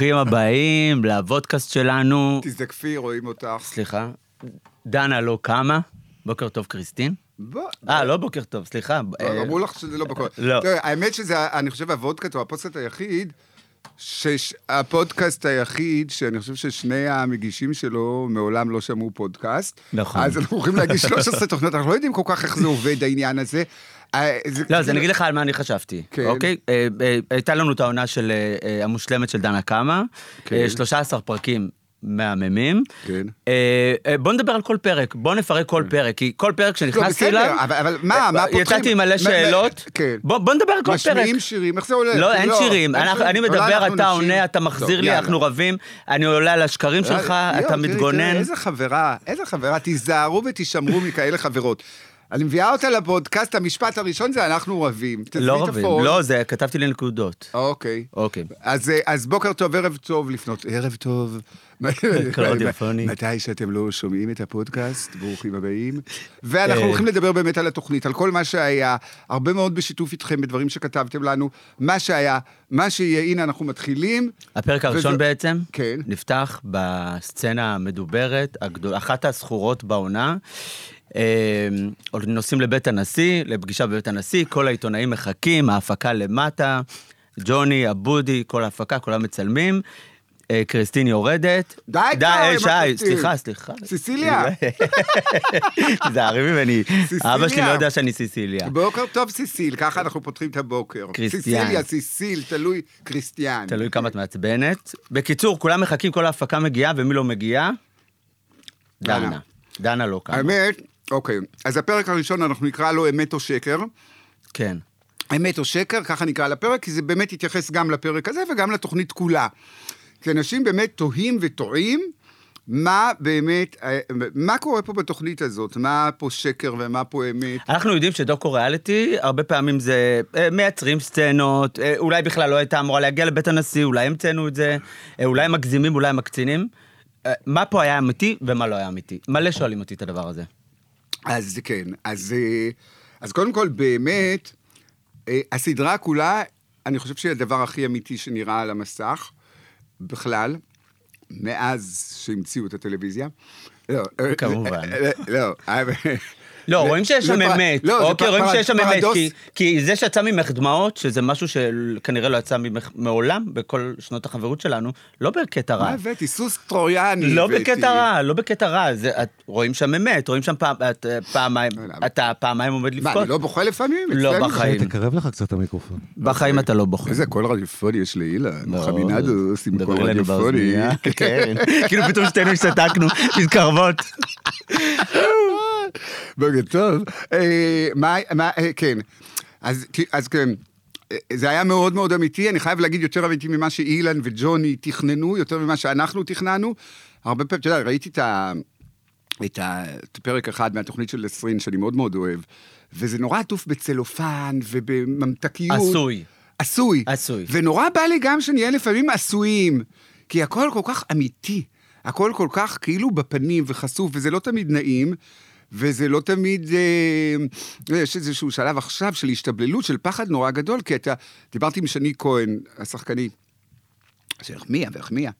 ברוכים הבאים לפודקאסט שלנו. תזדקפי, רואים אותך. סליחה, דנה לא קמה. בוקר טוב, קריסטין. אה, לא בוקר טוב, סליחה. אה, אמרו לך שזה לא בקול. לא. האמת שזה, אני חושב, הוודקאסט הוא הפודקאסט היחיד, שש- הפודקאסט היחיד, שאני חושב ששני המגישים שלו מעולם לא שמעו פודקאסט. נכון. אז אנחנו הולכים להגיש 13 תוכניות, אנחנו לא יודעים כל כך איך זה עובד, העניין הזה. אה, לא, אז כאילו- אני אגיד לך על מה אני חשבתי, כן. אוקיי? אה, אה, הייתה לנו את העונה של המושלמת של דנה קמה, כן. אה, 13 פרקים מהממים. כן. אה, אה, בוא נדבר על כל פרק, בוא נפרק כל פרק, כי כל פרק לא, שנכנסתי בסדר, אליו, אבל- אבל מה, מה פותחים? יצאתי עם מלא שאלות, כן. בוא בוא נדבר על כל פרק. משמיעים שירים, איך זה הולך? לא, אין שירים, אין אנחנו- אני אולי מדבר, אתה. עונה, אתה מחזיר לי. אנחנו רבים, אני עולה על השקרים שלך, אתה מתגונן. איזה חברה, איזה חברה, תיזהרו ותישמרו מכאלה חברות. אני מביאה אותה לפודקאסט, המשפט הראשון זה אנחנו רבים. לא רבים, הפון. לא, זה, כתבתי לי נקודות. אוקיי. אוקיי. אז, אה, אז בוקר טוב, ערב טוב לפנות, ערב טוב. רדיופוני. מתי שאתם לא שומעים את הפודקאסט, ברוכים הבאים. ואנחנו כן. הולכים לדבר באמת על התוכנית, על כל מה שהיה, הרבה מאוד בשיתוף איתכם בדברים שכתבתם לנו, מה שהיה, מה שיהיה, הנה אנחנו מתחילים. הפרק הראשון בעצם, כן. נפתח בסצנה המדוברת, אחת הזכורות בעונה. אה, נוסעים לבית הנשיא, לפגישה בבית הנשיא, כל העיתונאים מחכים, ההפקה למטה, ג'וני, אבודי, כל ההפקה, כולם מצלמים. אה, קריסטין יורדת. די כבר אה, עם שי, הפרטים. סליחה, סליחה. סיסיליה. תיזהרי ממני, סיסיליה. אבא שלי לא יודע שאני סיסיליה. בוקר טוב, סיסיל, ככה אנחנו פותחים את הבוקר. קריסטיאן. סיסיליה, סיסיל, תלוי, קריסטיאן. תלוי כמה את מעצבנת. בקיצור, כולם מחכים, כל ההפקה מגיעה, ומי לא מגיעה? דנה. דנה. דנה לא קמה. האמת, אוקיי, אז הפרק הראשון אנחנו נקרא לו אמת או שקר. כן. אמת או שקר, ככה נקרא לפרק, כי זה באמת יתייחס גם לפרק הזה וגם לתוכנית כולה. כי אנשים באמת תוהים וטועים מה באמת, אה, מה קורה פה בתוכנית הזאת, מה פה שקר ומה פה אמת. אנחנו יודעים שדוקו ריאליטי, הרבה פעמים זה אה, מייצרים סצנות, אה, אולי בכלל לא הייתה אמורה להגיע לבית הנשיא, אולי המצאנו את זה, אולי מגזימים, אולי מקצינים. מה פה היה אמיתי ומה לא היה אמיתי? מלא שואלים אותי את הדבר הזה. אז כן, אז, אז קודם כל, באמת, הסדרה כולה, אני חושב שהיא הדבר הכי אמיתי שנראה על המסך, בכלל, מאז שהמציאו את הטלוויזיה. לא, אה, כמובן. אה, לא, אה, לא, זה- רואים שיש שם אמת, לא, אוקיי, רואים שיש שם אמת. כי- כי זה שיצא ממך דמעות, שזה משהו שכנראה לא יצא ממך מעולם בכל שנות החברות שלנו, לא בקטע רע. מה הבאתי? סוס טרויאני. לא הבאתי. בקטע רע, לא בקטע רע, זה- את- רואים שם אמת, רואים שם אה, פעמיים, למה? אתה פעמיים עומד מה, לבכות, אני לא בוכה לפעמים? לא? בחיים. תקרב לך קצת את המיקרופון. בחיים אתה לא בוכה. איזה קול רדיופוני יש לאילן, לא, חמינדוס עם קול רדיופוני. כן, כאילו פתאום שתינו השתתקנו, מתקרבות. בוקר טוב. אה, מה, מה, אה, כן. אז, אז כן, אה, זה היה מאוד מאוד אמיתי, אני חייב להגיד יותר אמיתי ממה שאילן וג'וני תכננו, יותר ממה שאנחנו תכננו. הרבה פעמים, אתה יודע, ראיתי את, ה, את, ה, את פרק אחד מהתוכנית של לסרין, שאני מאוד מאוד אוהב, וזה נורא עטוף בצלופן ובממתקיות. עשוי. עשוי. עשוי. ונורא בא לי גם שנהיה לפעמים עשויים, כי הכל כל כך אמיתי, הכל כל כך כאילו בפנים וחשוף, וזה לא תמיד נעים, וזה לא תמיד... אה, יש איזשהו שלב עכשיו של השתבללות, של פחד נורא גדול, כי אתה... דיברתי עם שני כהן, השחקנית. שהחמיאה והחמיאה.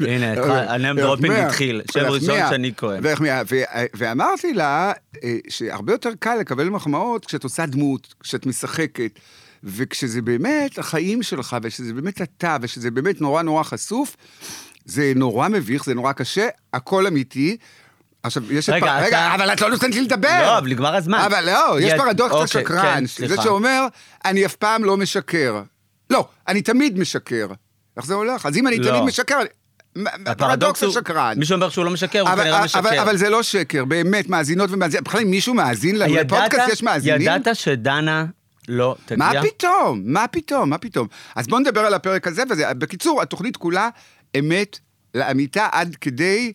הנה, ה name dropping התחיל, שם ראשון שני כהן. והחמיאה, ואמרתי לה אה, שהרבה יותר קל לקבל מחמאות כשאת עושה דמות, כשאת משחקת, וכשזה באמת החיים שלך, ושזה באמת אתה, ושזה באמת נורא נורא חשוף, זה נורא מביך, זה נורא קשה, הכל אמיתי. עכשיו, יש... את רגע, פר- אתה- רגע, אבל את לא נותנת לי לדבר. לא, אבל נגמר הזמן. אבל לא, יש יד- פרדוקס אוקיי, השקרן, כן, זה. שאומר, אני אף פעם לא משקר. לא, אני תמיד משקר. איך זה הולך? אז אם אני לא. תמיד משקר, הפרדוקס הוא, השקרן. מי שאומר שהוא לא משקר, הוא אבל, כנראה אבל, משקר. אבל זה לא שקר, באמת, מאזינות ומאזינים. בכלל, אם מישהו מאזין לנו לפודקאסט, יש מאזינים? ידעת שדנה לא תגיע? מה פתאום? מה פתאום? מה פתאום? אז בואו נדבר על הפרק הזה, וזה, בקיצור, התוכנית כולה אמת לאמיתה עד כדי,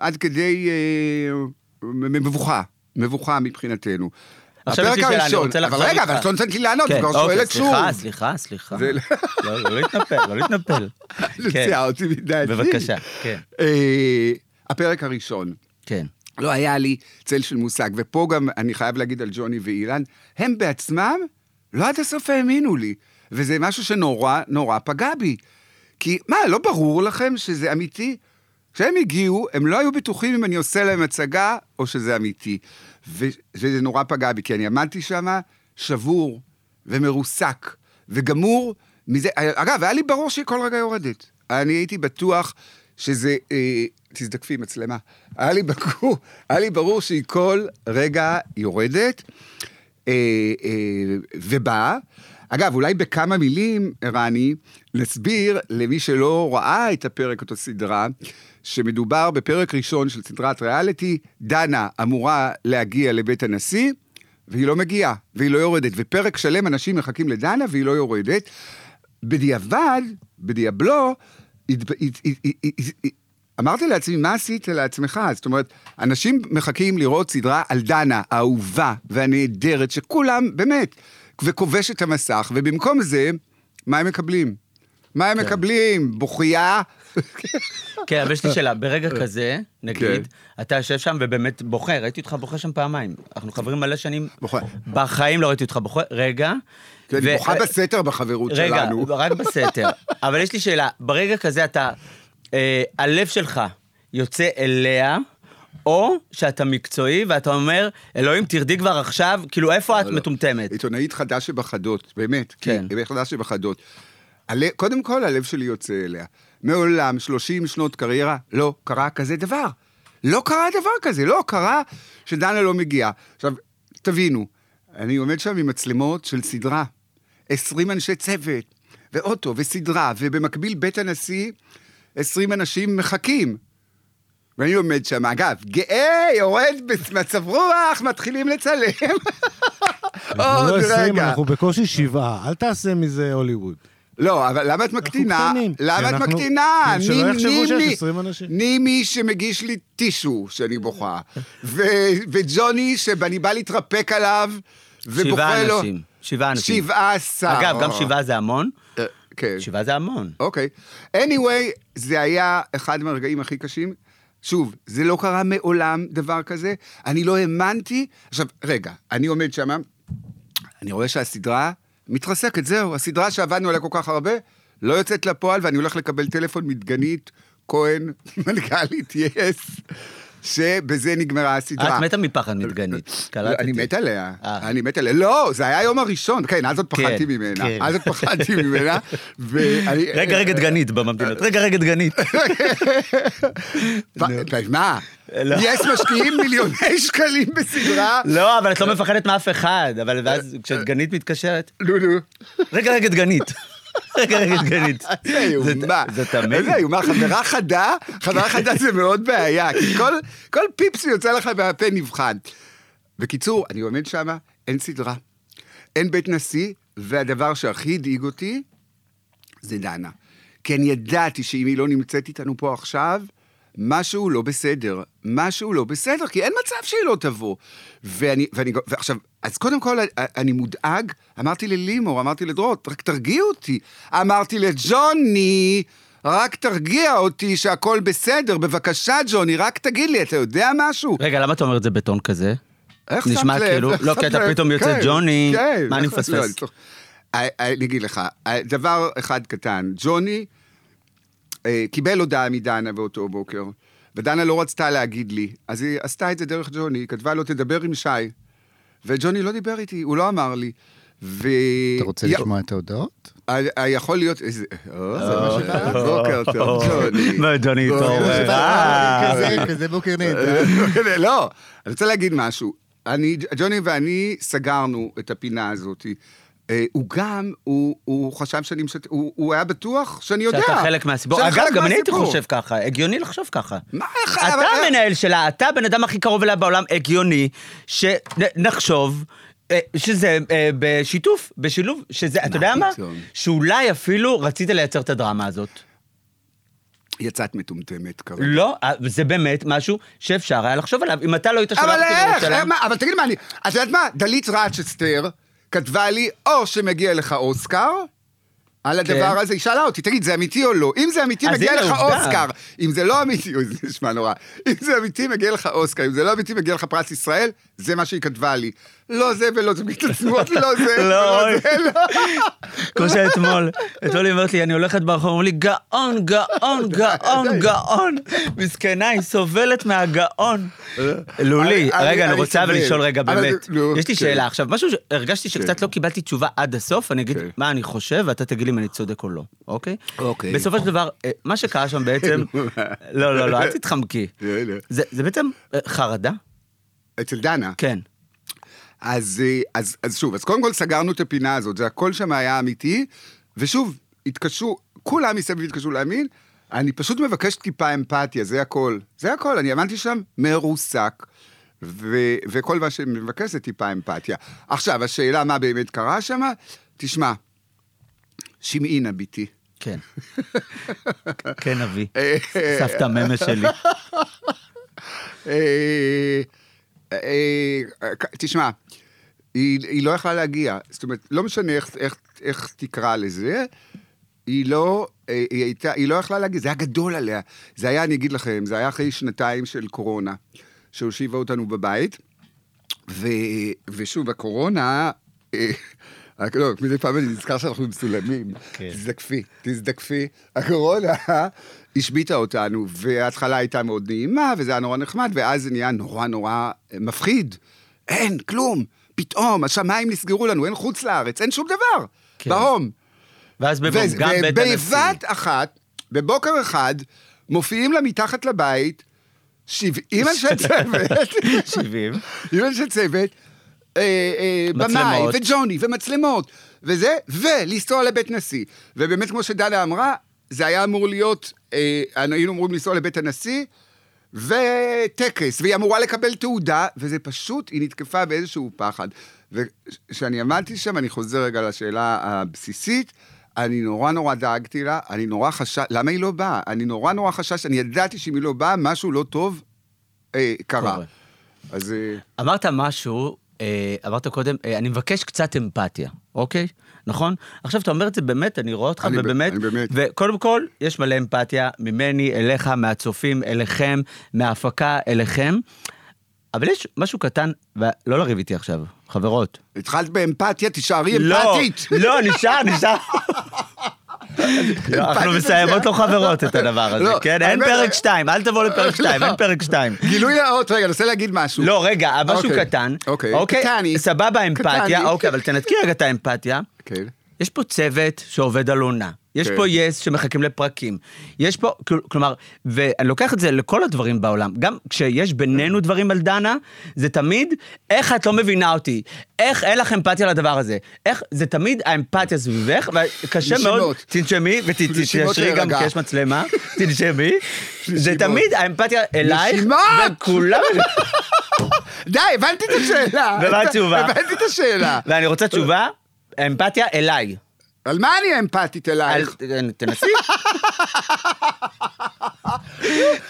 עד כדי אה, מבוכה, מבוכה מבחינתנו. עכשיו יש לי שאלה, אני רוצה לחזור אבל רגע, איתך. אבל לא נותנת לי לענות, כן, כבר אוקיי, שואלת שוב. סליחה, סליחה, סליחה. לא- לא להתנפל, לא להתנפל. כן, מוציאה אותי מדעתי. בבקשה, כן. אה, הפרק הראשון. כן. לא היה לי צל של מושג, ופה גם אני חייב להגיד על ג'וני ואילן, הם בעצמם לא עד הסוף האמינו לי, וזה משהו שנורא נורא פגע בי. כי מה, לא ברור לכם שזה אמיתי? כשהם הגיעו, הם לא היו בטוחים אם אני עושה להם הצגה או שזה אמיתי. וזה נורא פגע בי, כי אני עמדתי שם שבור ומרוסק וגמור מזה. אגב, היה לי ברור שהיא כל רגע יורדת. אני הייתי בטוח שזה... אה, תזדקפי מצלמה. היה לי, ברור, היה לי ברור שהיא כל רגע יורדת אה, אה, ובאה. אגב, אולי בכמה מילים, רני, נסביר למי שלא ראה את הפרק, אותו סדרה, שמדובר בפרק ראשון של סדרת ריאליטי, דנה אמורה להגיע לבית הנשיא, והיא לא מגיעה, והיא לא יורדת. ופרק שלם אנשים מחכים לדנה והיא לא יורדת. בדיעבד, בדיאבלו. אמרתי לעצמי, מה עשית לעצמך? זאת אומרת, אנשים מחכים לראות סדרה על דנה, האהובה והנהדרת, שכולם, באמת, וכובש את המסך, ובמקום זה, מה הם מקבלים? מה הם כן. מקבלים? בוכייה? כן, אבל יש לי שאלה, ברגע כזה, נגיד, כן. אתה יושב שם ובאמת בוכה, ראיתי אותך בוכה שם פעמיים. אנחנו חברים מלא שנים, בוכה. בחיים לא ראיתי אותך בוכה, רגע. כן, אני בוכה בסתר בחברות שלנו. רגע, רק בסתר. אבל יש לי שאלה, ברגע כזה אתה, אה, הלב שלך יוצא אליה, או שאתה מקצועי ואתה אומר, אלוהים, תרדי כבר עכשיו, כאילו, איפה את לא, לא. מטומטמת? עיתונאית חדש שבחדות, באמת. כן. עיתונאית חדש שבחדות. קודם כל, הלב שלי יוצא אליה. מעולם, 30 שנות קריירה, לא קרה כזה דבר. לא קרה דבר כזה, לא קרה שדנה לא מגיעה. עכשיו, תבינו, אני עומד שם עם מצלמות של סדרה. 20 אנשי צוות, ואוטו, וסדרה, ובמקביל בית הנשיא, 20 אנשים מחכים. ואני עומד שם, אגב, גאה, יורד במצב רוח, מתחילים לצלם. עוד לא רגע. אנחנו בקושי שבעה, אל תעשה מזה הוליווד. לא, אבל למה את מקטינה? למה את מקטינה? שלא יחשבו שיש 20 אנשים. נימי שמגיש לי טישו שאני בוכה, וג'וני שאני בא להתרפק עליו, ובוכה לו... שבעה אנשים. שבעה אנשים. שבעה עשר. אגב, גם שבעה זה המון. אה, כן. שבעה זה המון. אוקיי. anyway, זה היה אחד מהרגעים הכי קשים. שוב, זה לא קרה מעולם דבר כזה. אני לא האמנתי. עכשיו, רגע, אני עומד שם, אני רואה שהסדרה מתרסקת, זהו. הסדרה שעבדנו עליה כל כך הרבה, לא יוצאת לפועל, ואני הולך לקבל טלפון מדגנית כהן, מנכ"לית יס. שבזה נגמרה הסדרה. את מתה מפחד מדגנית, קלטתי. אני מת עליה, אה. אני מת עליה. לא, זה היה היום הראשון, כן, אז עוד כן, פחדתי ממנה. כן. אז עוד פחדתי ממנה. רגע, רגע דגנית בממתינות. רגע, רגע דגנית. מה? לא. יש משקיעים מיליוני שקלים בסדרה. לא, אבל את לא מפחדת מאף אחד, אבל ואז כשדגנית מתקשרת... נו, נו. רגע, רגע, דגנית. רגע, רגע, דגנית. זה איומה. זה תמיד. איזה איומה, חברה חדה, חברה חדה זה מאוד בעיה, כי כל פיפס שיוצא לך מהפה נבחן. בקיצור, אני עומד שם, אין סדרה, אין בית נשיא, והדבר שהכי הדאיג אותי זה דנה. כי אני ידעתי שאם היא לא נמצאת איתנו פה עכשיו, משהו לא בסדר, משהו לא בסדר, כי אין מצב שהיא לא תבוא. ואני, ואני, ועכשיו, אז קודם כל, אני מודאג, אמרתי ללימור, אמרתי לדרות, רק תרגיע אותי. אמרתי לג'וני, רק תרגיע אותי שהכל בסדר, בבקשה, ג'וני, רק תגיד לי, אתה יודע משהו? רגע, למה אתה אומר את זה בטון כזה? איך שמת לב? נשמע כאילו, לא, כי אתה פתאום יוצא כן, ג'וני, כן, מה אני מפספס? אני אגיד לך, דבר אחד קטן, ג'וני, אה, קיבל הודעה מדנה באותו בוקר, ודנה לא רצתה להגיד לי, אז היא עשתה את זה דרך ג'וני, היא כתבה לו, תדבר עם שי. וג'וני לא דיבר איתי, הוא לא אמר לי. ו... אתה רוצה לשמוע את ההודעות? יכול להיות. או, זה מה שקרה? בוקר טוב, ג'וני. מה, ג'וני טוב. כזה בוקר נהדר. לא, אני רוצה להגיד משהו. ג'וני ואני סגרנו את הפינה הזאת. אה, הוא גם, הוא, הוא חשב שאני משת... הוא, הוא היה בטוח שאני יודע. שאתה חלק מהסיפור. אגב, גם אני הייתי חושב ככה, הגיוני לחשוב ככה. מה? אתה המנהל שלה, אתה הבן אדם הכי קרוב אליה בעולם, הגיוני, שנחשוב. אה, שזה אה, בשיתוף, בשילוב, שזה, אתה יודע מה? שאולי אפילו רצית לייצר את הדרמה הזאת. יצאת מטומטמת כרגע. לא, זה באמת משהו שאפשר היה לחשוב עליו. אם אתה לא היית שולח אותי לירושלים... אבל איך? אבל תגיד מה, אני... את יודעת מה? דלית רצ'סטר... כתבה לי, או שמגיע לך אוסקר, על הדבר הזה, היא שאלה אותי, תגיד, זה אמיתי או לא? אם זה אמיתי, מגיע לך עובדה. אוסקר. אם זה לא אמיתי, אוי, זה נשמע נורא. אם זה אמיתי, מגיע לך אוסקר. אם זה לא אמיתי, מגיע לך פרס ישראל. זה מה שהיא כתבה לי. לא זה ולא זה, בהתעצמות, לא זה, לא, ולא אוי. זה, לא. כמו שאתמול, אתמול היא אומרת לי, אני הולכת ברחוב, אומרים לי, גאון, גאון, גאון, גאון. מסכנה, היא סובלת מהגאון. לולי, רגע, אני רוצה אבל. לשאול רגע, באמת. יש לי כן. שאלה עכשיו, משהו שהרגשתי שקצת לא קיבלתי תשובה עד הסוף, אני אגיד כן. מה אני חושב, ואתה תגיד לי אם אני צודק או לא, אוקיי? אוקיי. בסופו של דבר, אה, מה שקרה שם בעצם, לא, לא, לא, אל תתחמקי. לא, לא. זה זה בעצם אה, חרדה? אצל דנה. כן. אז, אה, אז, אז שוב, אז קודם כל סגרנו את הפינה הזאת, זה הכל שם היה אמיתי, ושוב, התקשרו, כולם מסביב התקשרו להאמין, אני פשוט מבקש טיפה אמפתיה, זה הכל. זה הכל, אני עמדתי שם מרוסק, ו, וכל מה שאני מבקש זה טיפה אמפתיה. עכשיו, השאלה מה באמת קרה שם, תשמע, שמעינה ביתי. כן. כן, אבי. אה, סבתא ממה שלי. אה, אה, אה, תשמע, היא, היא לא יכלה להגיע, זאת אומרת, לא משנה איך, איך, איך תקרא לזה, היא לא, היא, הייתה, היא לא יכלה להגיע, זה היה גדול עליה. זה היה, אני אגיד לכם, זה היה אחרי שנתיים של קורונה, שהושיבה אותנו בבית, ו, ושוב, הקורונה, לא, מדי פעם אני נזכר שאנחנו מצולמים. כן. תזדקפי, תזדקפי. הקורונה השביתה אותנו, וההתחלה הייתה מאוד נעימה, וזה היה נורא נחמד, ואז זה נהיה נורא נורא מפחיד. אין, כלום. פתאום, השמיים נסגרו לנו, אין חוץ לארץ, אין שום דבר. כן. בהום. ואז בבוא, ו- גם בית הנשיא. ובבת אחת, בבוקר אחד, מופיעים לה מתחת לבית 70 אנשי צוות, 70. 70 אנשי צוות, אה, אה, במאי. וג'וני, ומצלמות, וזה, ולנסוע לבית נשיא. ובאמת, כמו שדנה אמרה, זה היה אמור להיות, אה, היינו אמורים לנסוע לבית הנשיא, וטקס, והיא אמורה לקבל תעודה, וזה פשוט, היא נתקפה באיזשהו פחד. וכשאני עמדתי שם, אני חוזר רגע לשאלה הבסיסית, אני נורא נורא דאגתי לה, אני נורא חשש, למה היא לא באה? אני נורא נורא חשש, אני ידעתי שאם היא לא באה, משהו לא טוב אה, קרה. קורה. אז... אה, אמרת משהו, אמרת קודם, אה, אני מבקש קצת אמפתיה, אוקיי? נכון? עכשיו אתה אומר את זה באמת, אני רואה אותך, ובאמת. וקודם כל, יש מלא אמפתיה ממני, אליך, מהצופים, אליכם, מההפקה, אליכם. אבל יש משהו קטן, ולא לריב איתי עכשיו, חברות. התחלת באמפתיה, תישארי לא, אמפתית. לא, נשאר, נשאר. לא, אנחנו מסיימות זה- לא חברות את הדבר הזה, לא, כן? אין פרק 2, אל תבוא לפרק 2, אין פרק 2. גילוי נאות, רגע, אני רוצה להגיד משהו. לא, רגע, משהו אוקיי, קטן. אוקיי, קטני. סבבה, אמפתיה. אוקיי, אבל תנתקי רגע את האמפתיה. כן. יש פה צוות שעובד על עונה. יש כן. פה יס שמחכים לפרקים. יש פה, כל- כלומר, ואני לוקח את זה לכל הדברים בעולם. גם כשיש בינינו דברים על דנה, זה תמיד, איך את לא מבינה אותי? איך אין לך אמפתיה לדבר הזה? איך, זה תמיד האמפתיה סביבך, וקשה מאוד. תנשמי ותתיישרי גם. כי יש מצלמה, תנשמי. זה. תמיד האמפתיה אלייך, נשימות! וכולם... די, הבנתי את השאלה. ומה התשובה? הבנתי את השאלה. ואני רוצה תשובה, האמפתיה אליי. על מה אני אמפתית אל- אלייך? תנסי.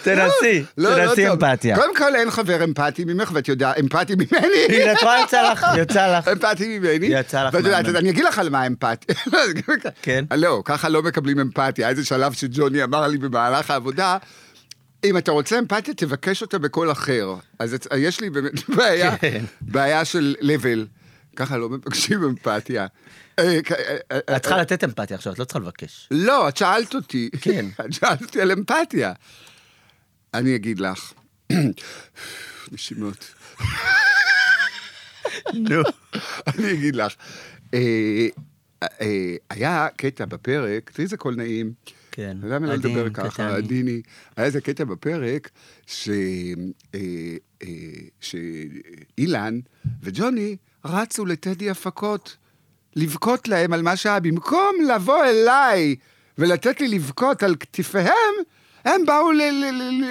תנסי, לא, לא תנסי טוב. אמפתיה. קודם כל אין חבר אמפתי ממך, ואת יודעת, אמפתי ממני. הנה, את רואה, יצא לך, יצא לך. אמפתי ממני. יצא לך ואת יודעת, מהמם. אני אגיד לך על מה אמפתיה. כן. לא, ככה לא מקבלים אמפתיה. איזה שלב שג'וני אמר לי במהלך העבודה, אם אתה רוצה אמפתיה, תבקש אותה בקול אחר. אז את- יש לי באמת בעיה, כן. בעיה של לבל. ככה לא מבקשים אמפתיה. אה, אה, אה, את צריכה לתת אמפתיה עכשיו, את לא צריכה לבקש. לא, את שאלת אותי. כן. את שאלת אותי על אמפתיה. אני אגיד לך. נשימות. נו. אני אגיד לך. היה קטע בפרק, תראי איזה קול נעים. כן. למה לא לדבר ככה. עדיני? היה איזה קטע בפרק שאילן וג'וני רצו לטדי הפקות, לבכות להם על מה שהיה. במקום לבוא אליי ולתת לי לבכות על כתפיהם, הם באו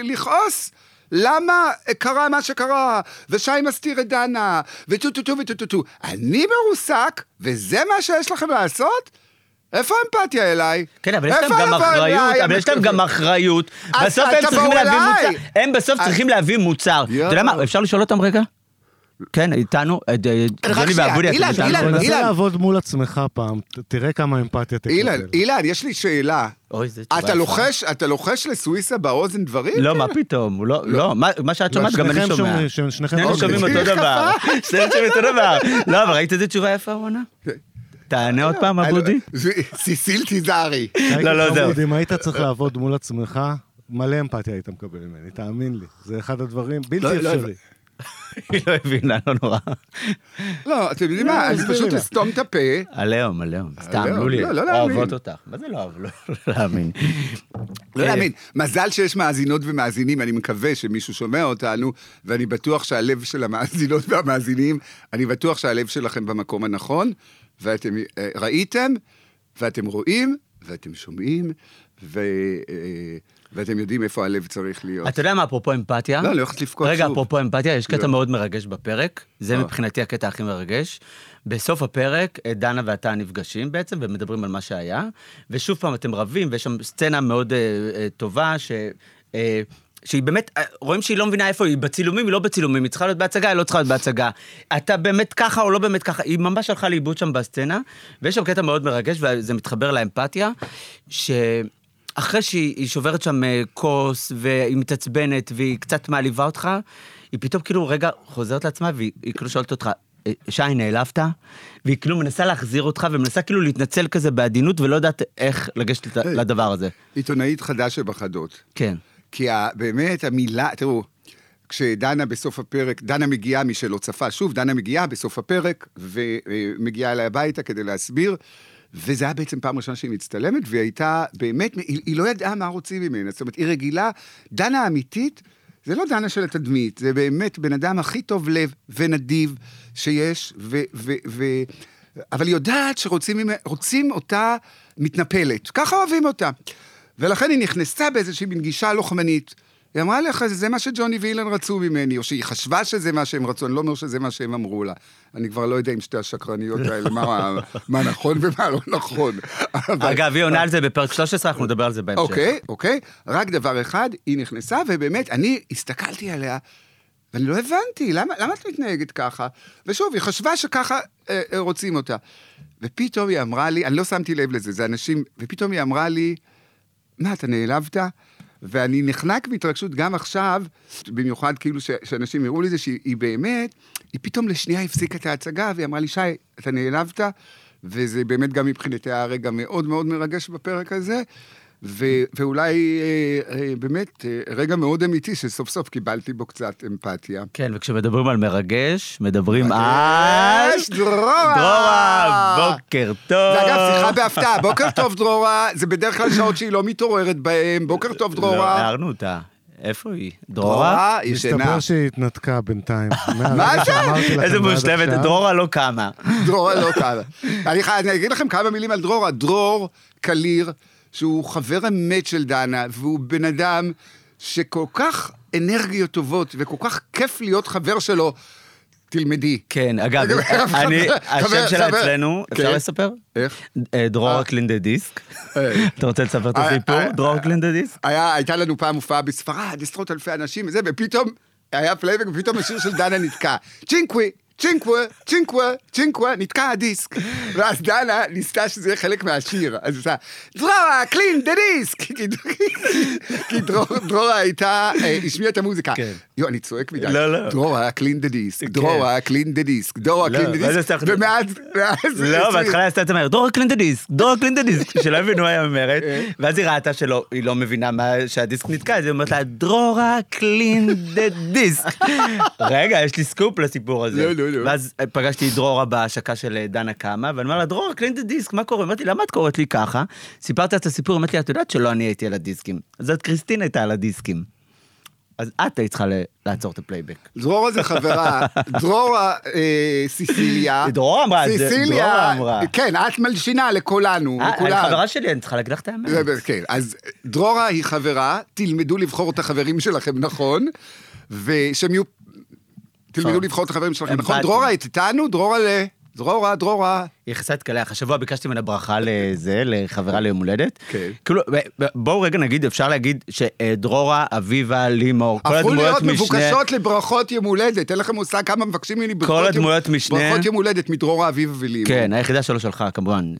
לכעוס. למה קרה מה שקרה, ושי מסתיר את דנה, וטו טו טו וטו טו טו. אני מרוסק, וזה מה שיש לכם לעשות? איפה האמפתיה אליי? כן, אבל יש להם גם אחריות, אבל יש להם גם אחריות. בסוף הם צריכים להביא. מוצר. הם בסוף צריכים להביא מוצר. אתה יודע מה. אפשר לשאול אותם רגע? כן, איתנו, אה, ג'וני שנייה, ואבודי, אתם אילן, איתנו? אילן, תנסה אילן. לעבוד מול עצמך פעם, תראה כמה אמפתיה תקבל. אילן, אילן, יש לי שאלה. אוי, זה תשובה אתה. לוחש, אתה לוחש לסוויסה באוזן דברים? לא, מה פתאום, הוא לא, לא, מה- שאת שומעת גם אני שניכם שומע. שניכם שנינו. שומעים אותו דבר. שנינו שומעים אותו דבר. לא, אבל ראית איזה תשובה יפה הוא ענה? תענה עוד פעם, אני לא- אבודי. זה- סיסיל תיזהרי. לא, לא, זהו. אם היית צריך לעבוד מול עצמך, מלא אמפתיה היית מקבל ממני, תאמין לי. זה אחד הדברים בלתי לא, לא אפשרי. היא לא הבינה, לא נורא. לא, אתם יודעים מה, אני תסבירי פשוט. אסתום את הפה. עליהום, עליהום. סתם, לולי. לא, לא. אוהבות אותך. מה זה לא אוהב? לא לא להאמין. לא אה, להאמין. מזל שיש מאזינות ומאזינים, אני מקווה שמישהו שומע אותנו, ואני בטוח שהלב של המאזינות והמאזינים, אני בטוח שהלב שלכם במקום הנכון, ואתם אה, ראיתם, ואתם רואים, ואתם שומעים, ו... ואתם יודעים איפה הלב צריך להיות. אתה יודע מה, אפרופו אמפתיה? לא, אני הולכת לבכות רגע, שוב. אפרופו אמפתיה, יש קטע לא. מאוד מרגש בפרק. זה אה. מבחינתי הקטע הכי מרגש. בסוף הפרק, אה, דנה ואתה נפגשים בעצם, ומדברים על מה שהיה, ושוב פעם אתם רבים, ויש שם סצנה מאוד אה, אה, טובה, ש... אה, שהיא באמת, אה, רואים שהיא לא מבינה איפה היא, בצילומים, היא לא בצילומים, היא צריכה להיות בהצגה, היא לא צריכה להיות בהצגה. אתה באמת ככה או לא באמת ככה, היא ממש הלכה לאיבוד שם בסצנה, ויש שם קטע מאוד מרגש, וזה מתחבר לאמפתיה, שאחרי שהיא היא שוברת שם אה, כוס, והיא מתעצבנת, והיא קצת מעליבה אותך, היא פתאום כאילו רגע חוזרת לעצמה, והיא היא כאילו שואלת אותך, "אה, שי, נעלבת? והיא כאילו מנסה להחזיר אותך, ומנסה כאילו להתנצל כזה בעדינות, ולא יודעת איך לגשת היי. לדבר הזה. עיתונאית חדה שבחדות. כן. כי ה- באמת המילה, תראו, כשדנה בסוף הפרק, דנה מגיעה, מי שלא צפה, שוב, דנה מגיעה בסוף הפרק, ומגיעה אליי הביתה כדי להסביר, וזה היה בעצם פעם ראשונה שהיא מצטלמת, והיא הייתה באמת, היא, היא לא ידעה מה רוצים ממנה, זאת אומרת, היא רגילה, דנה אמיתית, זה לא דנה של התדמית, זה באמת בן אדם הכי טוב לב ונדיב שיש, ו... ו, ו אבל היא יודעת שרוצים אותה מתנפלת, ככה אוהבים אותה. ולכן היא נכנסה באיזושהי מין גישה לוחמנית. היא אמרה לך, זה מה שג'וני ואילן רצו ממני, או שהיא חשבה שזה מה שהם רצו, אני לא אומר שזה מה שהם אמרו לה. אני כבר לא יודע עם שתי השקרניות האלה, מה, מה נכון ומה לא נכון. אבל- אגב, היא עונה על זה בפרק 13, אנחנו נדבר על זה בהמשך. אוקיי, אוקיי. רק דבר אחד, היא נכנסה, ובאמת, אני הסתכלתי עליה, ואני לא הבנתי, למה, למה את מתנהגת ככה? ושוב, היא חשבה שככה אה, אה, רוצים אותה. ופתאום היא אמרה לי, אני לא שמתי לב לזה, זה אנשים, ופתאום היא אמרה לי, מה, אתה נעלבת? ואני נחנק בהתרגשות גם עכשיו, במיוחד כאילו ש, שאנשים יראו לי זה, שהיא היא באמת, היא פתאום לשנייה הפסיקה את ההצגה, והיא אמרה לי, שי, אתה נעלבת? וזה באמת גם מבחינתי היה רגע מאוד מאוד מרגש בפרק הזה, ו, ואולי אה, אה, באמת אה, רגע מאוד אמיתי שסוף סוף קיבלתי בו קצת אמפתיה. כן, וכשמדברים על מרגש, מדברים על... דרורה! דרורה, בוקר טוב. זה אגב שיחה בהפתעה, בוקר טוב דרורה, זה בדרך כלל שעות שהיא לא מתעוררת בהן, בוקר טוב לא, דרורה. הערנו אותה. איפה היא? דרורה? דרורה ישנה. מסתבר שהיא התנתקה בינתיים. מה זה? איזה מושלמת. דרורה לא קמה. דרורה לא חי- אני אגיד לכם כמה מילים על דרורה. דרור קליר, שהוא חבר אמת של דנה, והוא בן אדם שכל כך אנרגיות טובות, וכל כך כיף להיות חבר שלו. תלמדי. כן, אגב, אני, השם שלה אצלנו, כן. אפשר לספר? איך? אה, דרורה אה. clean the disc. אה. אתה רוצה לספר את אה, הסיפור? אה, דרורה אה, clean the disc? הייתה לנו פעם הופעה בספרד, עשרות אלפי אנשים וזה, ופתאום היה פלייבק, ופתאום השיר של דנה נתקע. צ'ינקווי, צ'ינקווה, צ'ינקווה, צ'ינקווה, נתקע הדיסק. ואז דנה ניסתה שזה יהיה חלק מהשיר. אז היא עושה, דרורה, clean the disc! כי- כי דרור- דרורה הייתה, אה, השמיעה את המוזיקה. כן. יו, אני צועק מדי. לא, לא. דרורה, clean the disc. דרורה, clean the disc, דרורה, clean the disc, ומאז... מאז- לא, בהתחלה עשתה את המהר, דרורה clean the disc, דרורה clean the disc, שלא הבינו מה היא אומרת, אה. ואז היא ראתה שלא, היא לא מבינה שהדיסק נתקע, אז היא אומרת לה, דרורה clean the דיסק. רגע, יש לי סקופ לסיפור הזה. לא, לא, לא. ואז פגשתי את דרורה בהשקה של אה, דנה קמה, ואני אומר לה, דרורה clean the disc, מה קורה? אמרתי, למה את קוראת לי ככה? סיפרתי את הסיפור, אמרתי לי, את יודעת שלא אני הייתי על הדיסקים. אז זאת קריסטין הייתה על הדיסקים. אז את היית צריכה לעצור את הפלייבק. דרורה זה חברה, דרורה אה, סיסיליה. דרורה אמרה את זה, דרורה אמרה. כן, את מלשינה לכולנו, אה, לכולם. חברה שלי, אני צריכה להגיד לך את האמת. כן, אז דרורה היא חברה, תלמדו לבחור את החברים שלכם נכון, ושהם יהיו... תלמדו טוב. לבחור את החברים שלכם נכון. דרורה, את איתנו? דרורה ל... דרורה, דרורה. היא יחסה את קלח. השבוע ביקשתי ממנה ברכה לזה, לחברה ליום הולדת. כן. כאילו, בואו רגע נגיד, אפשר להגיד שדרורה, אביבה, לימור, כל הפכו הדמויות להיות משנה... מבוקשות לברכות יום הולדת. אין לכם מושג כמה מבקשים ממני ברכות יום- הדמויות משנה- ברכות יום הולדת מדרורה, אביבה ולימור. כן, היחידה שלא שלחה, כמובן,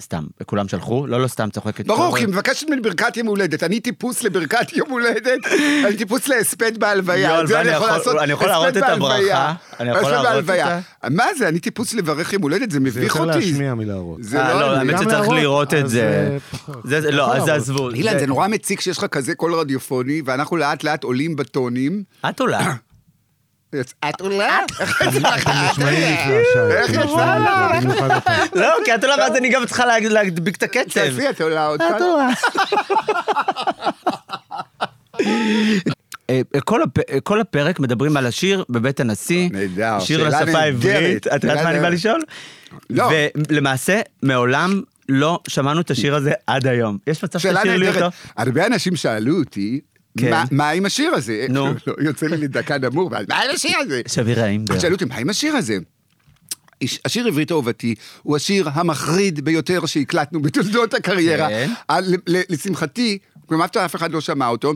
סתם, כולם שלחו, לא, לא סתם צוחקת. ברור, היא מבקשת ממני ברכת יום הולדת. אני טיפוס לברכת יום הולדת, אני טיפוס להספד בהלוויה. זה ואני יכול- לעשות, אני יכול להראות את. הברכה? אני יכול להראות. אותה? מה זה, אני טיפוס לברך יום הולדת? זה זה מביך יותר אותי. להשמיע מלהראות. זה אה, לא, אני. האמת שצריך לראות את זה. אה. זה- זה- לא, אז זה. עזבו. אילן, זה נורא מציק שיש לך כזה קול רדיופוני, ואנחנו לאט לאט עולים בטונים. את עולה. את עולה? שי. איך נשמעים יצא נפלא, במיוחד אתה. לא, כי את עולה ואז אני גם צריכה לה- להדביק את הקצב. תעשי, את עולה עוד פעם. אה, כל הפ- אה, כל הפרק מדברים על השיר בבית הנשיא. שיר לשפה העברית. את יודעת מה אני בא. לשאול? לא. ולמעשה, מעולם לא שמענו את השיר הזה עד היום. יש מצב שתשאיר לי אותו? הרבה אנשים שאלו אותי, כן. "מה- מה עם השיר הזה? נו. לא, יוצא לי לדקה נמור, ואז, מה עם השיר הזה? שבי רעים. שאלו אותי, מה עם השיר הזה? הש- השיר עברית אהובתי הוא השיר המחריד ביותר שהקלטנו בתולדות הקריירה. כן. לשמחתי, כמעט אף אחד לא שמע אותו,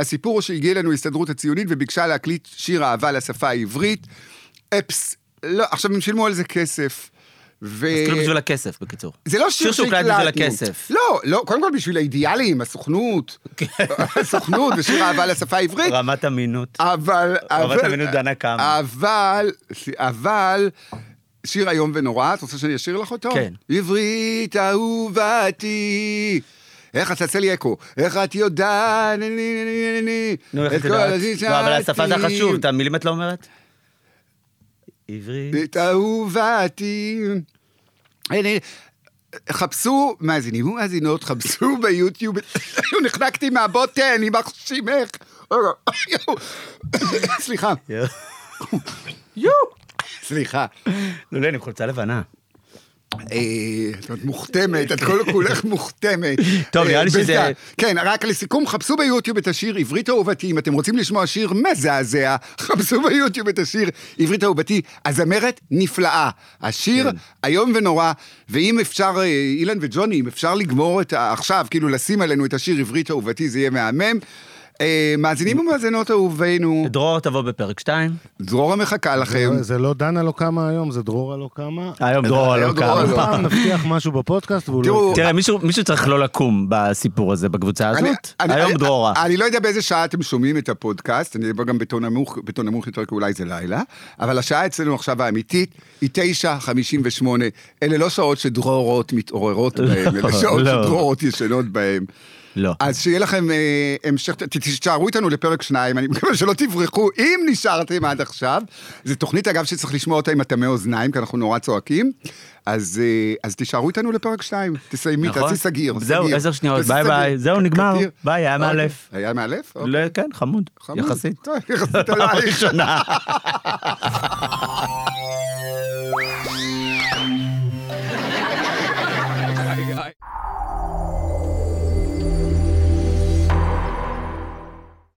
הסיפור הוא שהגיעה אלינו ההסתדרות הציונית וביקשה להקליט שיר אהבה לשפה העברית. אפס, לא, עכשיו הם שילמו על זה כסף. ו... אז כאילו בשביל הכסף, בקיצור. זה לא שיר שיר שהוקלט שהקלטנו. בשביל הכסף. לא, לא, קודם כל בשביל האידיאלים, הסוכנות. הסוכנות ושיר אהבה לשפה העברית. רמת אמינות. אבל... רמת אמינות דנה כמה. אבל, אבל, שיר איום ונורא, את רוצה שאני אשיר לך אותו? כן. עברית אהובתי. איך את תעשה לי אקו? איך את יודעת? נו, איך את יודעת? לא, אבל השפה זה. חשוב, את המילים את לא אומרת? עברית. את אהובתי. חפשו, מאזינים ומאזינות, חפשו ביוטיוב, נחנקתי מהבוטן, יימח שמך. סליחה, יו, סליחה. לולי, אני עם חולצה לבנה. אה, את מוכתמת, את כל כולך מוכתמת. טוב, נראה לי אה, שזה- כן, רק לסיכום, חפשו ביוטיוב את השיר עברית אהובתי, אם אתם רוצים לשמוע שיר מזעזע, חפשו ביוטיוב את השיר עברית אהובתי. הזמרת נפלאה. השיר כן. איום ונורא, ואם אפשר, אה, אילן וג'וני, אם אפשר לגמור את. עכשיו, כאילו לשים עלינו את השיר עברית אהובתי, זה יהיה מהמם. אה, מאזינים ומאזינות אהובינו, דרור תבוא בפרק 2. דרורה מחכה לכם. זה לא דנה לא קמה היום, זה דרורה לא קמה. היום לא דרורה. לא פעם נבטיח משהו בפודקאסט והוא לא... תראה, מישהו צריך לא לקום בסיפור הזה, בקבוצה הזאת. היום דרורה. אני לא יודע באיזה שעה אתם שומעים את הפודקאסט, אני אדבר גם בטון נמוך, בטון נמוך יותר, כי אולי זה לילה, אבל השעה אצלנו עכשיו האמיתית היא 9.58. אלה לא שעות שדרורות מתעוררות בהן, אלה שעות לא. שדרורות ישנות בהן. לא. אז שיהיה לכם אה, המשך, תישארו איתנו לפרק שניים, אני מקווה שלא תברחו, אם נשארתם עד עכשיו. זו תוכנית, אגב, שצריך לשמוע אותה עם אטמי אוזניים, כי אנחנו נורא צועקים. אז, אה, אז תישארו איתנו לפרק שניים, תסיימי, נכון. תעשי סגיר. זהו, סגיר. עשר שניות, ביי. ביי. זהו, נגמר. סגיר. ביי, היה אוקיי. מאלף. היה מאלף? אוקיי. לא, כן, חמוד. חמוד. יחסית. יחסית עלייך. ראשונה.